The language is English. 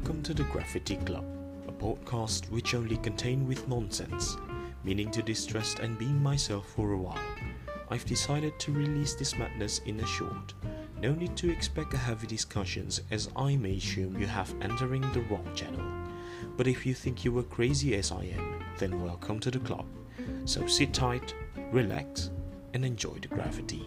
Welcome to the Graffiti Club, a podcast which only contain with nonsense, meaning to distress and be myself for a while. I've decided to release this madness in a short. No need to expect heavy discussions as I may assume you have entering the wrong channel. But if you think you were crazy as I am, then welcome to the club. So sit tight, relax, and enjoy the graffiti.